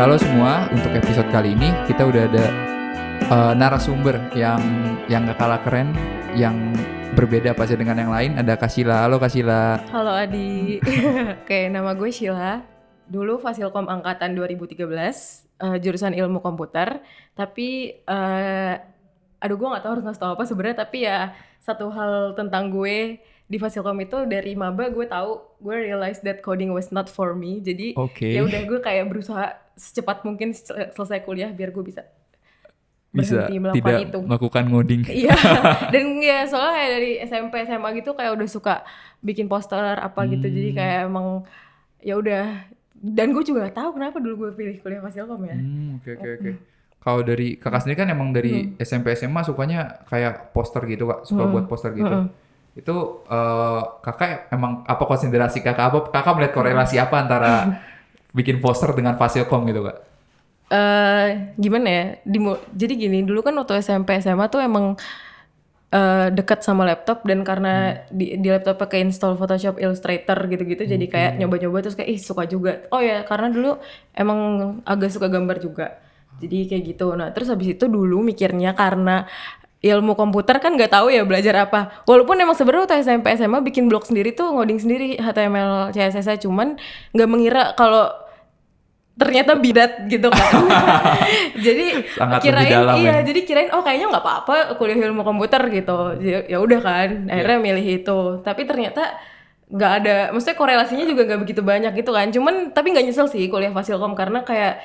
halo semua. Untuk episode kali ini kita udah ada uh, narasumber yang yang gak kalah keren, yang berbeda pasti dengan yang lain. Ada Kasila. Halo Kasila. Halo Adi. Oke, nama gue Sheila. Dulu Fasilkom angkatan 2013, uh, jurusan ilmu komputer. Tapi, uh, aduh gue nggak tahu harus ngasih tau apa sebenarnya. Tapi ya satu hal tentang gue di Fasilkom itu dari maba gue tahu gue realize that coding was not for me. Jadi Oke. ya udah gue kayak berusaha secepat mungkin sel- selesai kuliah biar gue bisa Bisa melakukan tidak itu. melakukan ngoding. Iya, dan ya soalnya kayak dari SMP SMA gitu kayak udah suka bikin poster apa gitu, jadi Hmm. kayak emang ya udah. Dan gue juga gak tahu kenapa dulu gue pilih kuliah Fasilkom ya. Hmm, oke oke oke. Kalau dari kakak sendiri kan emang dari SMP SMA sukanya kayak poster gitu kak, suka Hmm. buat poster gitu. Mm-mm. Itu eh, kakak emang apa konsiderasi kakak apa? Kakak melihat korelasi apa antara bikin poster dengan Fasilkom gitu kak? eh gimana ya? Dimu- jadi gini, dulu kan waktu SMP SMA tuh emang eh dekat sama laptop dan karena di, di laptop pakai install Photoshop, Illustrator gitu-gitu, jadi kayak nyoba-nyoba terus kayak ih suka juga. Oh ya, karena dulu emang agak suka gambar juga. Jadi kayak gitu. Nah, terus habis itu dulu mikirnya karena ilmu komputer kan nggak tahu ya belajar apa. Walaupun emang sebenarnya waktu SMP SMA bikin blog sendiri tuh ngoding sendiri HTML CSS cuman nggak mengira kalau ternyata bidat gitu kan. jadi Sangat kirain dalam iya, ya. jadi kirain oh kayaknya nggak apa-apa kuliah ilmu komputer gitu. Ya ya udah kan, akhirnya milih itu. Tapi ternyata nggak ada, maksudnya korelasinya juga nggak begitu banyak gitu kan. Cuman tapi nggak nyesel sih kuliah Fasilkom karena kayak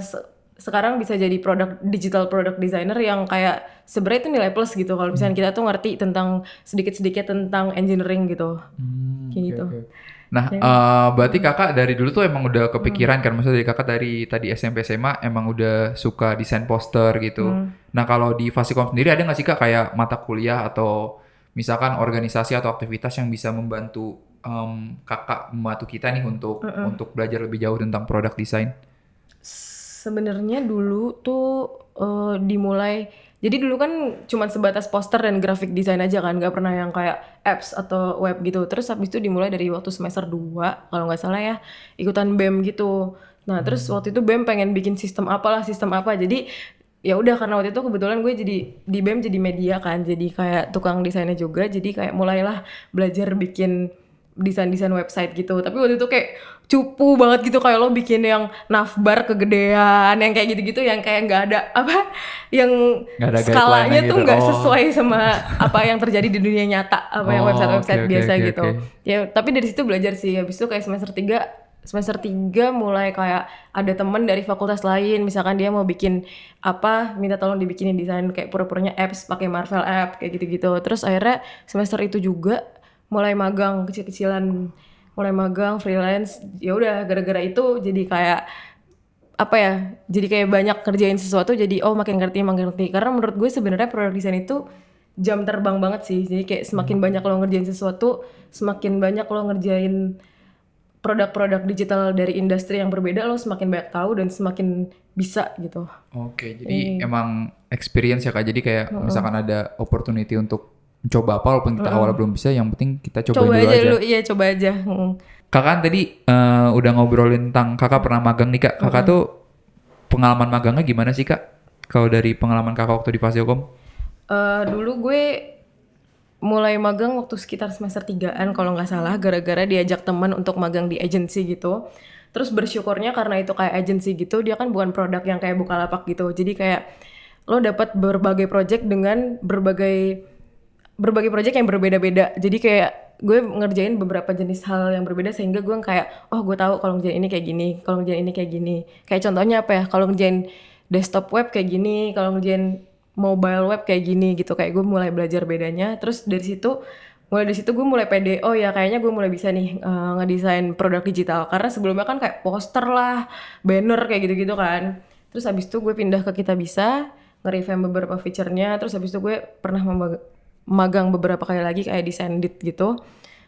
se- sekarang bisa jadi produk digital product designer yang kayak sebenarnya itu nilai plus gitu kalau misalnya kita tuh ngerti tentang sedikit-sedikit tentang engineering gitu. Hmm, Kayak gitu. oke. Nah, eh, berarti kakak dari dulu tuh emang udah kepikiran kan, maksudnya dari kakak dari tadi SMP SMA emang udah suka desain poster gitu. Nah, kalau di Fasikom sendiri ada nggak sih kak kayak mata kuliah atau misalkan organisasi atau aktivitas yang bisa membantu em, kakak membantu kita nih untuk untuk belajar lebih jauh tentang produk desain? Sebenarnya dulu tuh eh, dimulai jadi dulu kan cuman sebatas poster dan graphic design aja kan, nggak pernah yang kayak apps atau web gitu. Terus habis itu dimulai dari waktu semester 2 kalau nggak salah ya, ikutan BEM gitu. Nah, terus waktu itu BEM pengen bikin sistem apalah, sistem apa. Jadi ya udah karena waktu itu kebetulan gue jadi di BEM jadi media kan, jadi kayak tukang desainnya juga. Jadi kayak mulailah belajar bikin desain-desain website gitu. Tapi waktu itu kayak cupu banget gitu kayak lo bikin yang navbar kegedean yang kayak gitu-gitu yang kayak nggak ada apa yang Nggak ada skalanya tuh gitu. nggak Oh. sesuai sama apa yang terjadi di dunia nyata apa yang Oh, website-website oke, oke, biasa oke, gitu. oke. Ya, tapi dari situ belajar sih. Habis itu kayak semester 3 semester 3 mulai kayak ada temen dari fakultas lain misalkan dia mau bikin apa minta tolong dibikinin desain kayak pura-puranya apps pakai Marvel app kayak gitu-gitu terus akhirnya semester itu juga mulai magang kecil-kecilan mulai magang freelance ya udah gara-gara itu jadi kayak apa ya jadi kayak banyak kerjain sesuatu jadi oh makin ngerti makin ngerti. Karena menurut gue sebenarnya produk desain itu jam terbang banget sih. Jadi kayak semakin banyak lo ngerjain sesuatu semakin banyak lo ngerjain produk-produk digital dari industri yang berbeda lo semakin banyak tahu dan semakin bisa gitu. Oke, jadi emang experience ya kak. Jadi kayak misalkan ada opportunity untuk mencoba apa walaupun kita awalnya belum bisa, yang penting kita coba, coba dulu aja aja. dulu iya coba aja Mm. Kakak kan tadi eh, udah ngobrolin tentang kakak pernah magang nih kak. Kakak tuh pengalaman magangnya gimana sih kak? Kalau dari pengalaman kakak waktu di Fasilkom? Eh, dulu gue mulai magang waktu sekitar semester 3-an kalau nggak salah gara-gara diajak teman untuk magang di agency gitu. Terus bersyukurnya karena itu kayak agency gitu, dia kan bukan produk yang kayak Bukalapak gitu. Jadi kayak lo dapat berbagai project dengan berbagai berbagai project yang berbeda-beda. Jadi kayak gue ngerjain beberapa jenis hal yang berbeda sehingga gue kayak oh gue tahu kalau ngerjain ini kayak gini, kalau ngerjain ini kayak gini. Kayak contohnya apa ya? Kalau ngerjain desktop web kayak gini, kalau ngerjain mobile web kayak gini gitu. Kayak gue mulai belajar bedanya. Terus dari situ mulai dari situ gue mulai pede oh ya kayaknya gue mulai bisa nih eh, ngedesain produk digital karena sebelumnya kan kayak poster lah banner kayak gitu-gitu kan terus habis itu gue pindah ke kita bisa nge-revamp beberapa feature-nya terus habis itu gue pernah magang beberapa kali lagi kayak desain dit gitu.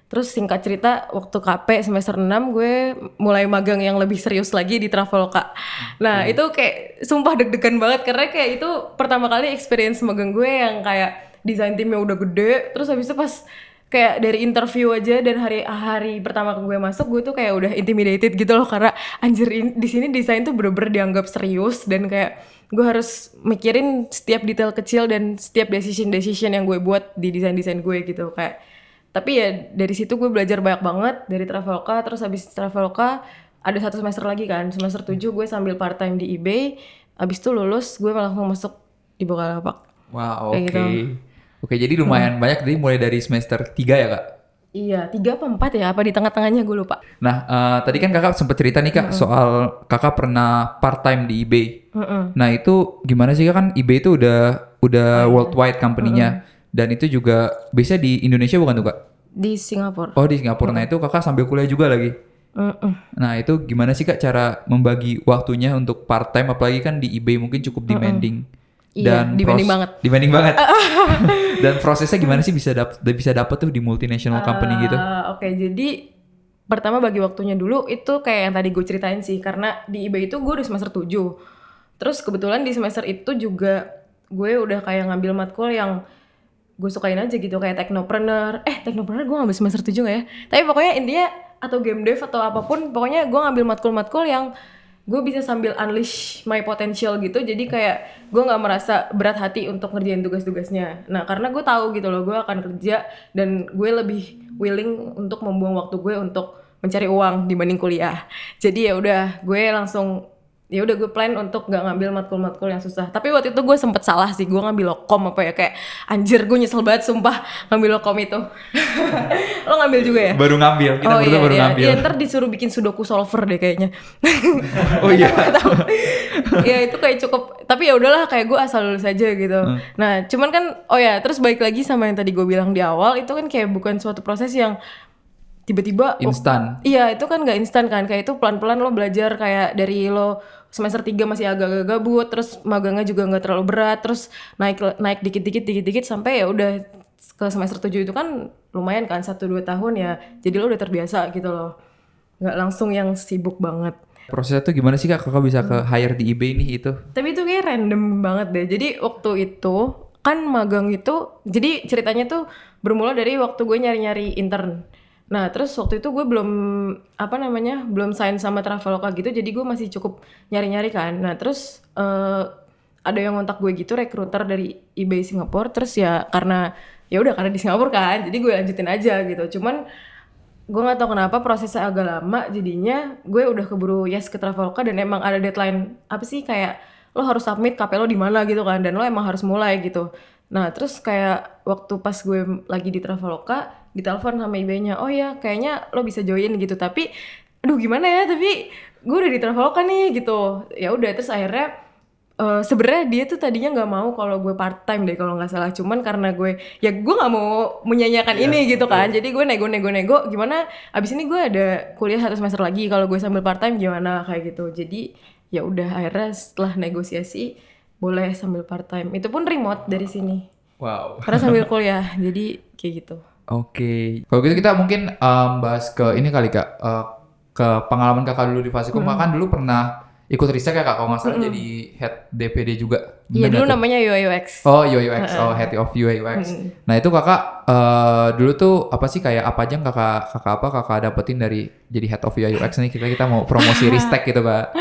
Terus singkat cerita waktu KP semester 6 gue mulai magang yang lebih serius lagi di Traveloka nah itu kayak sumpah deg-degan banget karena kayak itu pertama kali experience magang gue yang kayak desain timnya udah gede. Terus habis itu pas kayak dari interview aja dan hari hari pertama gue masuk gue tuh kayak udah intimidated gitu loh. Karena anjir in- di sini desain tuh bener-bener dianggap serius dan kayak gue harus mikirin setiap detail kecil dan setiap decision decision yang gue buat di desain desain gue gitu. Kayak tapi ya dari situ gue belajar banyak banget. Dari Traveloka terus habis Traveloka ada satu semester lagi kan. Semester 7 gue sambil part time di eBay. Habis itu lulus gue langsung masuk di Bukalapak. Wah, oke. Kayak gitu. Oke, jadi lumayan banyak jadi mulai dari semester 3 ya, Kak? iya tiga apa empat ya apa di tengah-tengahnya gue lupa Nah, eh, tadi kan Kakak sempat cerita nih, Kak, soal Kakak pernah part-time di eBay. Mm-mm. Nah, itu gimana sih, Kak? Kan eBay itu udah udah worldwide company-nya. Dan itu juga biasanya di Indonesia bukan tuh, Kak? di Singapura Oh, di Singapura. Nah, itu Kakak sambil kuliah juga lagi. Mm-mm. Nah, itu gimana sih, Kak, cara membagi waktunya untuk part-time apalagi kan di eBay mungkin cukup demanding. Iya, demanding pros- banget. Demanding banget. Dan prosesnya gimana sih bisa dap bisa dapet tuh di multinational company gitu? Eh, Oke, jadi pertama bagi waktunya dulu itu kayak yang tadi gue ceritain sih karena di eBay itu gue udah semester 7. Terus kebetulan di semester itu juga gue udah kayak ngambil matkul yang gue sukain aja gitu kayak teknopreneur. Eh, teknopreneur gue ngambil semester 7 gak ya? Tapi pokoknya intinya atau game dev atau apa pun, pokoknya gue ngambil matkul-matkul yang gue bisa sambil unleash my potential gitu jadi kayak gue nggak merasa berat hati untuk ngerjain tugas-tugasnya. Nah karena gue tahu gitu loh gue akan kerja dan gue lebih willing untuk membuang waktu gue untuk mencari uang dibanding kuliah. Jadi ya udah gue langsung ya udah gue plan untuk gak ngambil matkul-matkul yang susah tapi waktu itu gue sempet salah sih gue ngambil lokom apa ya kayak anjir gue nyesel banget sumpah ngambil lokom itu lo ngambil juga ya Baru ngambil, kita oh iya, baru iya. ngambil. Iya, ntar disuruh bikin sudoku solver deh kayaknya. Oh iya. Ya itu kayak cukup. Tapi ya udahlah kayak gue asal lulus aja gitu. Hmm. Nah cuman kan, oh ya terus balik lagi sama yang tadi gue bilang di awal itu kan kayak bukan suatu proses yang tiba-tiba oh, Instan. Iya itu kan nggak instan kan kayak itu pelan-pelan lo belajar kayak dari lo semester 3 masih agak-agak gabut terus magangnya juga nggak terlalu berat terus naik naik dikit-dikit dikit-dikit sampai ya udah ke semester 7 itu kan lumayan kan 1 2 tahun ya jadi lo udah terbiasa gitu loh. Nggak langsung yang sibuk banget. Prosesnya tuh gimana sih kak? Kakak bisa ke hire di eBay nih itu? tapi itu kayak random banget deh. Jadi waktu itu kan magang itu jadi ceritanya tuh bermula dari waktu gue nyari-nyari intern nah terus waktu itu gue belum apa namanya belum sign sama Traveloka gitu jadi gue masih cukup nyari-nyari kan. Nah terus eh, ada yang ngontak gue gitu recruiter dari eBay Singapura terus ya karena ya udah karena di Singapura kan jadi gue lanjutin aja gitu. Cuman gue nggak tahu kenapa prosesnya agak lama jadinya gue udah keburu yes ke Traveloka dan emang ada deadline apa sih kayak lo harus submit KP lo di mana gitu kan dan lo emang harus mulai gitu. Nah terus kayak waktu pas gue lagi di Traveloka ditelepon sama IB-nya oh ya kayaknya lo bisa join gitu. Tapi aduh gimana ya tapi gue udah di Traveloka nih gitu. Ya udah terus akhirnya eh sebenarnya dia tuh tadinya nggak mau kalau gue part time deh kalau nggak salah. Cuman karena gue ya gue nggak mau menyanyiakan ini gitu kan. jadi gue nego nego nego gimana abis ini gue ada kuliah satu semester lagi kalau gue sambil part time gimana? Kayak gitu. Jadi ya udah akhirnya setelah negosiasi boleh sambil part time itu pun remote dari sini. Wow. karena sambil kuliah jadi kayak gitu Oke. Kalau gitu kita mungkin em, bahas ke ini kali kak. Eh, ke pengalaman kakak dulu di Fasikum. Hmm. Kan dulu pernah ikut riset ya kak. Kalau nggak salah jadi head DPD juga. iya dulu tuh? namanya UI UX Oh UI UX, oh head of UI UX. Nah itu kakak eh, dulu tuh apa sih kayak apa aja yang kakak kakak apa kakak dapetin dari jadi head of UI UX nih kita kita mau promosi Ristek gitu kak.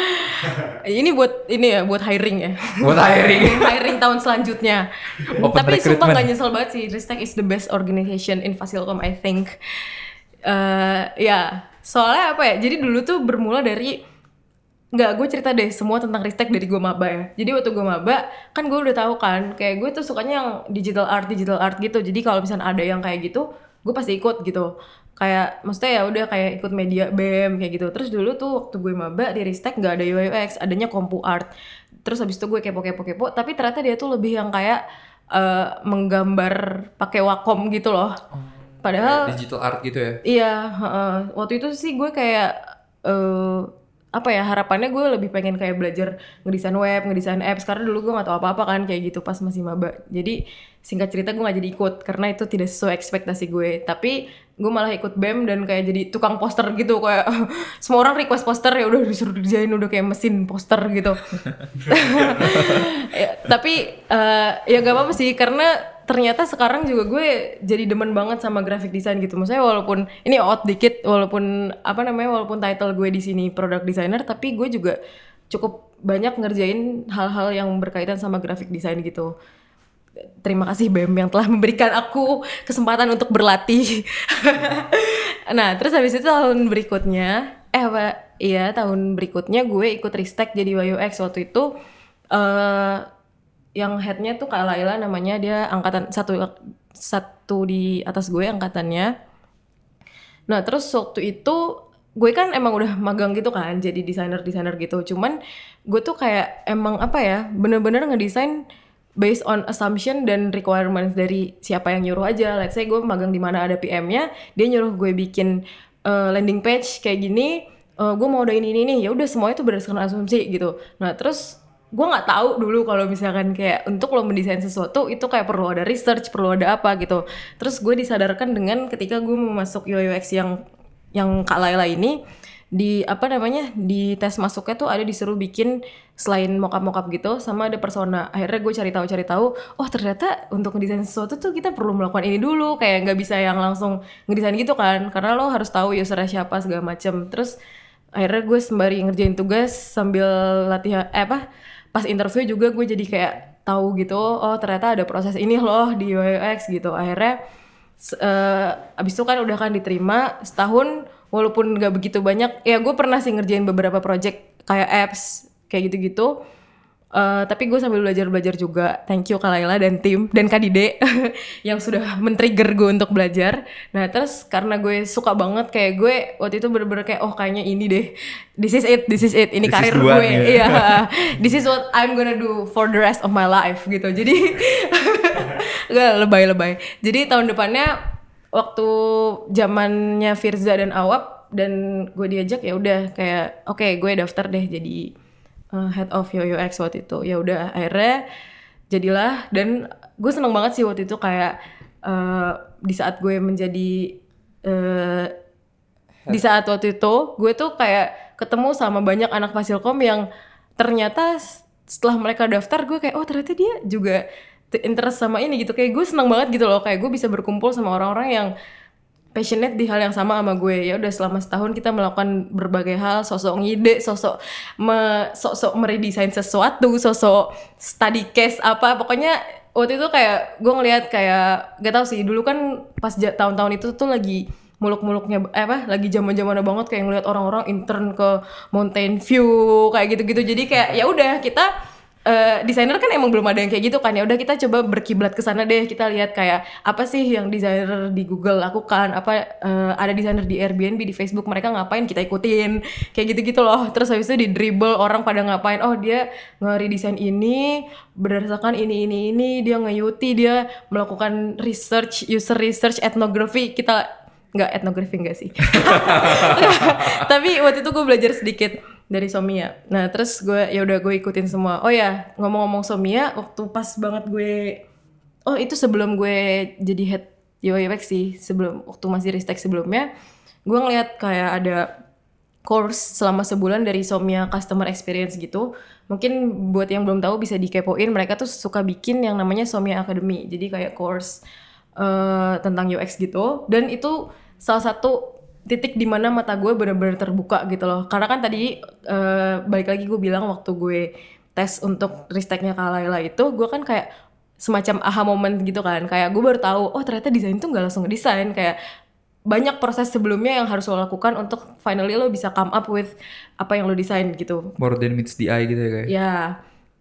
ini buat ini ya buat hiring ya Buat hiring. hiring tahun selanjutnya. Open Tapi sumpah gak nyesel banget sih. Ristek is the best organization in Fasilkom I think. Eh ya, soalnya apa ya? Jadi dulu tuh bermula dari nggak gue cerita deh semua tentang Ristek dari gue maba ya. Jadi waktu gue maba kan gue udah tahu kan kayak gue tuh sukanya yang digital art digital art gitu. Jadi kalau misalnya ada yang kayak gitu, gue pasti ikut gitu. Kayak maksudnya ya udah kayak ikut media BEM kayak gitu. Terus dulu tuh waktu gue maba di Ristek nggak ada UI UX, adanya Kompu Art. Terus habis itu gue kepo-kepo-kepo, tapi ternyata dia tuh lebih yang kayak eh, menggambar pakai Wacom gitu loh. Padahal Kayak digital art gitu ya. Iya, heeh. waktu itu sih gue kayak eh apa ya harapannya gue lebih pengen kayak belajar ngedesain web, ngedesain apps karena dulu gue nggak tahu apa-apa kan kayak gitu pas masih maba. Jadi singkat cerita gue nggak jadi ikut karena itu tidak sesuai ekspektasi gue. Tapi gue malah ikut BEM dan kayak jadi tukang poster gitu kayak semua orang request poster ya udah disuruh desain udah kayak mesin poster gitu. Ya, tapi eh, ya gak apa-apa sih karena ternyata sekarang juga gue jadi demen banget sama graphic design gitu. Maksudnya walaupun ini out dikit, walaupun apa namanya, walaupun title gue di sini product designer, tapi gue juga cukup banyak ngerjain hal-hal yang berkaitan sama graphic design gitu. Terima kasih BEM yang telah memberikan aku kesempatan untuk berlatih. nah, terus habis itu tahun berikutnya, eh apa? Iya, tahun berikutnya gue ikut Ristek jadi YUX waktu itu eh yang headnya tuh Kak Laila namanya dia angkatan satu satu di atas gue angkatannya. Nah terus waktu itu gue kan emang udah magang gitu kan jadi desainer desainer gitu. Cuman gue tuh kayak emang apa ya bener-bener ngedesain based on assumption dan requirements dari siapa yang nyuruh aja. Let's say gue magang di mana ada PM-nya, dia nyuruh gue bikin uh, landing page kayak gini. Uh, gue mau ada ini ini nih ya udah semuanya tuh berdasarkan asumsi gitu. Nah terus gue nggak tahu dulu kalau misalkan kayak untuk lo mendesain sesuatu itu kayak perlu ada research perlu ada apa gitu. Terus gue disadarkan dengan ketika gue mau masuk UX yang yang kak Laila ini di apa namanya di tes masuknya tuh ada disuruh bikin selain mockup mockup gitu sama ada persona. Akhirnya gue cari tahu cari tahu oh ternyata untuk ngedesain sesuatu tuh kita perlu melakukan ini dulu. Kayak nggak bisa yang langsung ngedesain gitu kan karena lo harus tahu usernya siapa segala macem. Terus akhirnya gue sembari ngerjain tugas sambil latihan eh apa pas interview juga gue jadi kayak tahu gitu oh ternyata ada proses ini loh di UX gitu. Akhirnya uh, abis itu kan udah kan diterima setahun walaupun gak begitu banyak ya gue pernah sih ngerjain beberapa project kayak apps kayak gitu-gitu Uh, tapi gue sambil belajar-belajar juga. Thank you Kak Laila dan tim dan Kak Dide yang sudah men-trigger gue untuk belajar. Nah terus karena gue suka banget kayak gue waktu itu bener-bener kayak oh kayaknya ini deh. This is it, this is it. Ini this karir gue. Iya. Yeah. this is what I'm gonna do for the rest of my life gitu. Jadi gak lebay-lebay. Jadi tahun depannya waktu zamannya Firza dan Awap dan gue diajak ya udah kayak oke okay, gue daftar deh jadi uh, head of UX waktu itu. Ya udah akhirnya jadilah dan gue seneng banget sih waktu itu kayak uh, di saat gue menjadi uh, di saat waktu itu gue tuh kayak ketemu sama banyak anak fasilkom yang ternyata setelah mereka daftar gue kayak oh ternyata dia juga interest sama ini gitu. Kayak gue seneng banget gitu loh. Kayak gue bisa berkumpul sama orang-orang yang passionate di hal yang sama sama gue. Ya udah selama setahun kita melakukan berbagai hal sosok ngide sosok me, sosok meredesain sesuatu sosok study case apa pokoknya waktu itu kayak gue ngelihat kayak gak tau sih dulu kan pas tahun-tahun itu tuh lagi muluk-muluknya eh apa lagi zaman-zamannya banget kayak ngelihat orang-orang intern ke Mountain View kayak gitu-gitu. Jadi kayak ya udah kita uh, desainer kan emang belum ada yang kayak gitu kan ya. Udah kita coba berkiblat ke sana deh. Kita lihat kayak apa sih yang desainer di Google lakukan? Apa uh, ada desainer di Airbnb di Facebook mereka ngapain? Kita ikutin. Kayak gitu-gitu loh. Terus habis itu di dribble orang pada ngapain? Oh dia nge-redesign ini berdasarkan ini ini ini. Dia nge-UT dia melakukan research user research ethnography kita nggak etnografi nggak sih? Tapi waktu itu gue belajar sedikit dari Somia nah terus gue ya udah gue ikutin semua oh ya ngomong-ngomong Somia waktu pas banget gue oh itu sebelum gue jadi head UX sih sebelum waktu masih Ristek sebelumnya gue ngeliat kayak ada course selama sebulan dari Somia Customer Experience gitu. Mungkin buat yang belum tahu bisa dikepoin, mereka tuh suka bikin yang namanya Somia Academy. Jadi kayak course uh, tentang UX gitu. Dan itu salah satu titik di mana mata gue bener-bener terbuka gitu loh. Karena kan tadi uh, balik lagi gue bilang waktu gue tes untuk risteknya Kak Laila itu, gue kan kayak semacam aha moment gitu kan. Kayak gue baru tahu, oh ternyata desain tuh gak langsung ngedesain. Kayak banyak proses sebelumnya yang harus lo lakukan untuk finally lo bisa come up with apa yang lo desain gitu. More than meets the eye gitu ya kayak. Ya.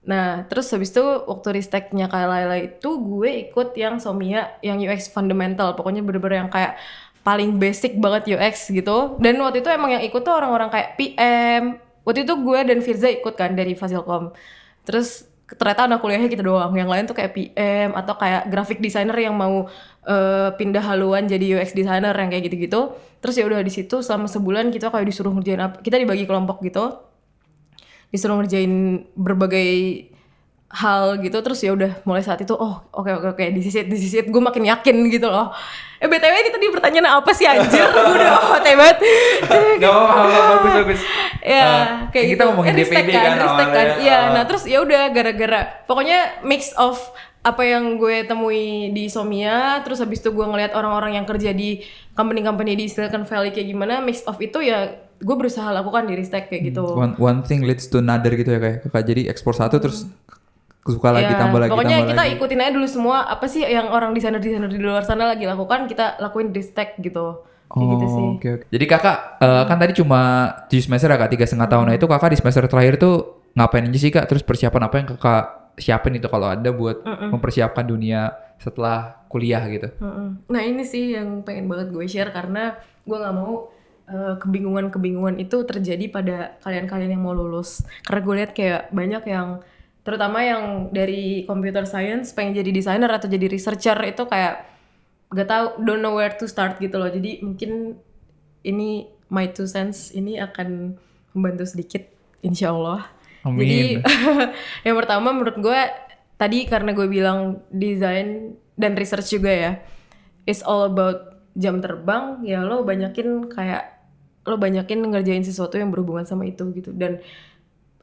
Nah, terus habis itu waktu risteknya Kak Laila itu gue ikut yang Somia yang UX fundamental. Pokoknya bener-bener yang kayak paling basic banget UX gitu. Dan waktu itu emang yang ikut tuh orang-orang kayak PM. Waktu itu gue dan Firza ikut kan dari Fasilkom. Terus ternyata anak kuliahnya kita doang. Yang lain tuh kayak PM atau kayak graphic designer yang mau uh, pindah haluan jadi UX designer yang kayak gitu-gitu. Terus ya udah di situ selama sebulan kita kayak disuruh ngerjain apa? Kita dibagi kelompok gitu. Disuruh ngerjain berbagai hal gitu terus ya udah mulai saat itu oh oke okay, oke okay, oke okay, di sisi di sisi gue makin yakin gitu loh eh btw ini tadi pertanyaan apa sih anjir gue udah oh hebat gak apa bagus bagus ya uh, kayak kita gitu. ngomongin eh, DPD kan, kan, kan. iya uh. nah terus ya udah gara-gara pokoknya mix of apa yang gue temui di Somia, terus habis itu gue ngeliat orang-orang yang kerja di company-company di Silicon Valley kayak gimana, mix of itu ya gue berusaha lakukan di Ristek kayak gitu. One, one thing leads to another gitu ya kayak kakak jadi ekspor satu terus suka lagi Ya, tambah lagi pokoknya tambah kita lagi. ikutin aja dulu semua apa sih yang orang desainer desainer di luar sana lagi lakukan kita lakuin di Ristek gitu. Kayak gitu sih. Oh, Oke oke. Jadi kakak eh, kan tadi cuma tujuh semester ya kak tiga setengah tahun. Nah itu kakak di semester terakhir tuh ngapain aja sih kak? Terus persiapan apa yang kakak siapin itu kalau ada buat mempersiapkan dunia setelah kuliah gitu? Mm-mm. Nah ini sih yang pengen banget gue share karena gue nggak mau uh, kebingungan-kebingungan itu terjadi pada kalian-kalian yang mau lulus. Karena gue lihat kayak banyak yang terutama yang dari computer science pengen jadi desainer atau jadi researcher itu kayak gak tahu don't know where to start gitu loh. Jadi mungkin ini my two cents ini akan membantu sedikit insya Allah. Amin. Jadi yang pertama menurut gue tadi karena gue bilang desain dan research juga ya, it's all about jam terbang ya lo banyakin kayak lo banyakin ngerjain sesuatu yang berhubungan sama itu gitu dan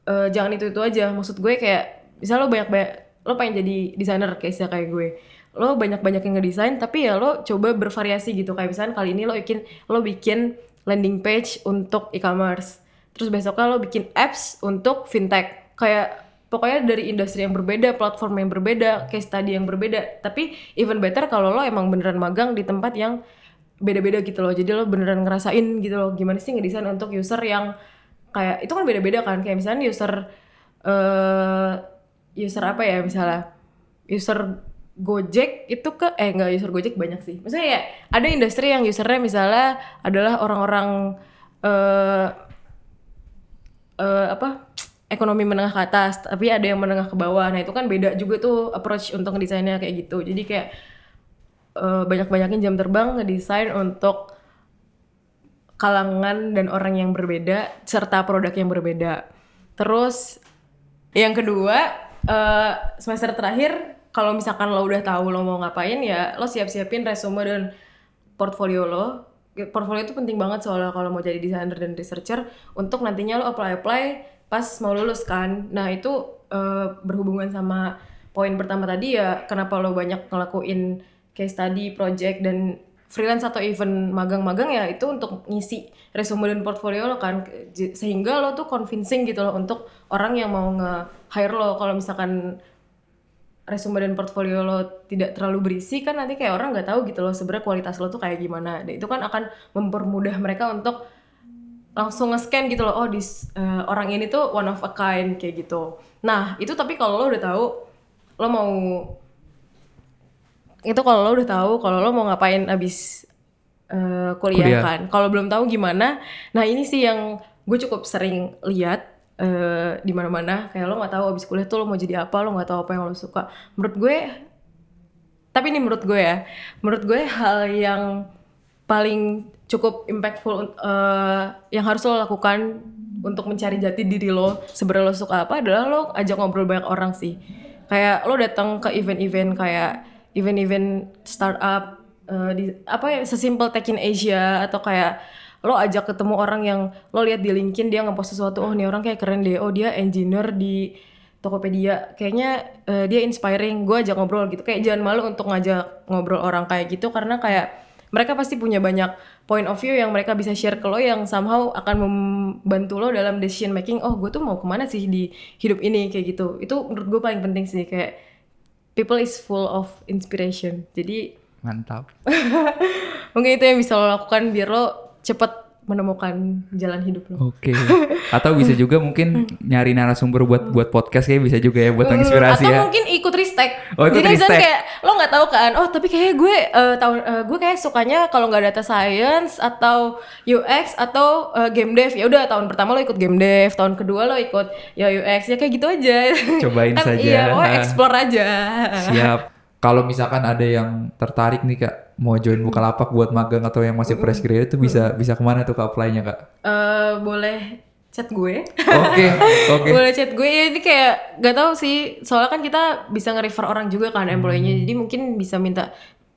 eh, jangan itu itu aja. Maksud gue kayak misal lo banyak banyak lo pengen jadi desainer kayak istilah kayak gue. Lo banyak banyak yang ngedesain tapi ya lo coba bervariasi gitu. Kayak misalnya kali ini lo bikin lo bikin landing page untuk e-commerce. Terus besoknya lo bikin apps untuk fintech. Kayak pokoknya dari industri yang berbeda platform yang berbeda case study yang berbeda. Tapi even better kalau lo emang beneran magang di tempat yang beda-beda gitu loh. Jadi lo beneran ngerasain gitu loh gimana sih ngedesain untuk user yang kayak itu kan beda-beda kan kayak misalnya user eh user apa ya misalnya user Gojek itu ke eh enggak user Gojek banyak sih. Maksudnya ya ada industri yang usernya misalnya adalah orang-orang eh eh, apa ekonomi menengah ke atas, tapi ada yang menengah ke bawah. Nah itu kan beda juga tuh approach untuk ngedesainnya kayak gitu. Jadi kayak eh, banyak-banyakin jam terbang ngedesain untuk kalangan dan orang yang berbeda serta produk yang berbeda. Terus yang kedua eh, semester terakhir kalau misalkan lo udah tahu lo mau ngapain ya lo siap-siapin resume dan portfolio lo. Portfolio itu penting banget soalnya kalau mau jadi desainer dan researcher untuk nantinya lo apply-apply pas mau lulus kan. Nah itu eh, berhubungan sama poin pertama tadi ya kenapa lo banyak ngelakuin case study, project dan freelance atau even magang-magang ya itu untuk ngisi resume dan portfolio lo kan. Sehingga lo tuh convincing gitu loh untuk orang yang mau nge-hire lo. Kalau misalkan resume dan portfolio lo tidak terlalu berisi kan nanti kayak orang nggak tahu gitu loh sebenarnya kualitas lo tuh kayak gimana. Dan itu kan akan mempermudah mereka untuk langsung nge-scan gitu loh oh dis, eh, orang ini tuh one of a kind kayak gitu. Nah itu tapi kalau lo udah tahu lo mau itu kalau lo udah tahu kalau lo mau ngapain abis eh, kuliah, Kuliah. kan. Kalau belum tahu gimana nah ini sih yang gue cukup sering lihat eh, di mana-mana. Kayak lo nggak tahu abis kuliah tuh lo mau jadi apa lo nggak tahu apa yang lo suka. Menurut gue tapi ini menurut gue ya menurut gue hal yang paling cukup impactful eh, yang harus lo lakukan untuk mencari jati diri lo sebenarnya lo suka apa adalah lo ajak ngobrol banyak orang sih. Kayak lo datang ke event-event kayak event-event startup eh, di apa ya sesimpel Tech in Asia atau kayak lo ajak ketemu orang yang lo lihat di LinkedIn dia ngepost sesuatu oh nih orang kayak keren deh oh dia engineer di Tokopedia. Kayaknya eh, dia inspiring gue ajak ngobrol gitu. Kayak jangan malu untuk ngajak ngobrol orang kayak gitu karena kayak mereka pasti punya banyak point of view yang mereka bisa share ke lo yang somehow akan membantu lo dalam decision making oh gue tuh mau ke mana sih di hidup ini? Kayak gitu. Itu menurut gue paling penting sih kayak people is full of inspiration jadi Mantap. mungkin itu yang bisa lo lakukan biar lo cepet menemukan jalan hidup lo Oke. Atau bisa juga mungkin nyari narasumber buat buat podcast kayak bisa juga ya buat Hmm, menginspirasi atau ya. mungkin ikut ristek. Oh, ikut Jadi ristek. kayak lo nggak tahu kan, oh tapi kayak gue eh, tahun eh, gue kayak sukanya kalau nggak data science atau UX atau eh, game dev ya udah tahun pertama lo ikut game dev, tahun kedua lo ikut ya UX ya kayak gitu aja. Cobain Kan saja. Iya, oh explore aja. Siap. Kalau misalkan ada yang tertarik nih kak mau join Bukalapak buat magang atau yang masih fresh graduate itu bisa bisa ke mana tuh kak apply-nya kak? Eh, boleh chat gue. Oke oke. Boleh chat gue. Ya ini kayak gak tahu sih. Soalnya kan kita bisa nge-refer orang juga kan employee-nya. Jadi mungkin bisa minta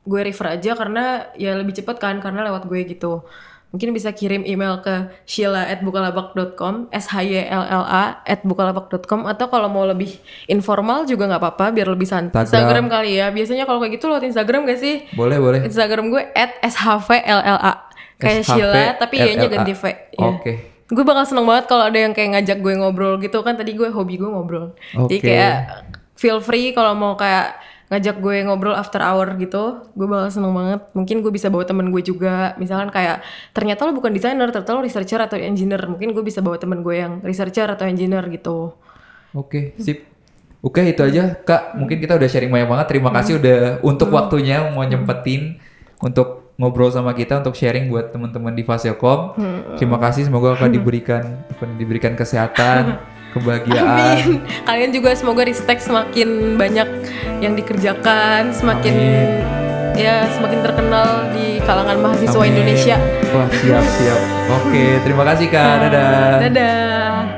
gue refer aja karena ya lebih cepet kan karena lewat gue gitu mungkin bisa kirim email ke sheila@bukalapak.com, s h y l l a @bukalapak.com atau kalau mau lebih informal juga nggak apa-apa biar lebih santai. Instagram. Instagram kali ya. Biasanya kalau kayak gitu lewat Instagram gak sih? Boleh, boleh. Instagram gue @shvlla kayak Sheila tapi SHVLLA. ganti V. ya. Oke. Gue bakal seneng banget kalau ada yang kayak ngajak gue ngobrol gitu kan tadi gue hobi gue ngobrol. Jadi Oke. kayak feel free kalau mau kayak ngajak gue ngobrol after hour gitu, gue bakal seneng banget. Mungkin gue bisa bawa temen gue juga. Misalkan kayak ternyata lo bukan desainer, ternyata lo researcher atau engineer. Mungkin gue bisa bawa temen gue yang researcher atau engineer gitu. Oke, sip. Oke, itu aja Kak. Mungkin kita udah sharing banyak banget. Terima kasih udah untuk waktunya mau nyempetin untuk ngobrol sama kita untuk sharing buat teman-teman di Fasilkom. Terima kasih semoga akan diberikan diberikan kesehatan, kebahagiaan. Amin. Kalian juga semoga Ristek semakin banyak yang dikerjakan, semakin ya semakin terkenal di kalangan mahasiswa Amin. Indonesia. Wah, siap, siap. Oke, terima kasih Kak. Dadah. Dadah.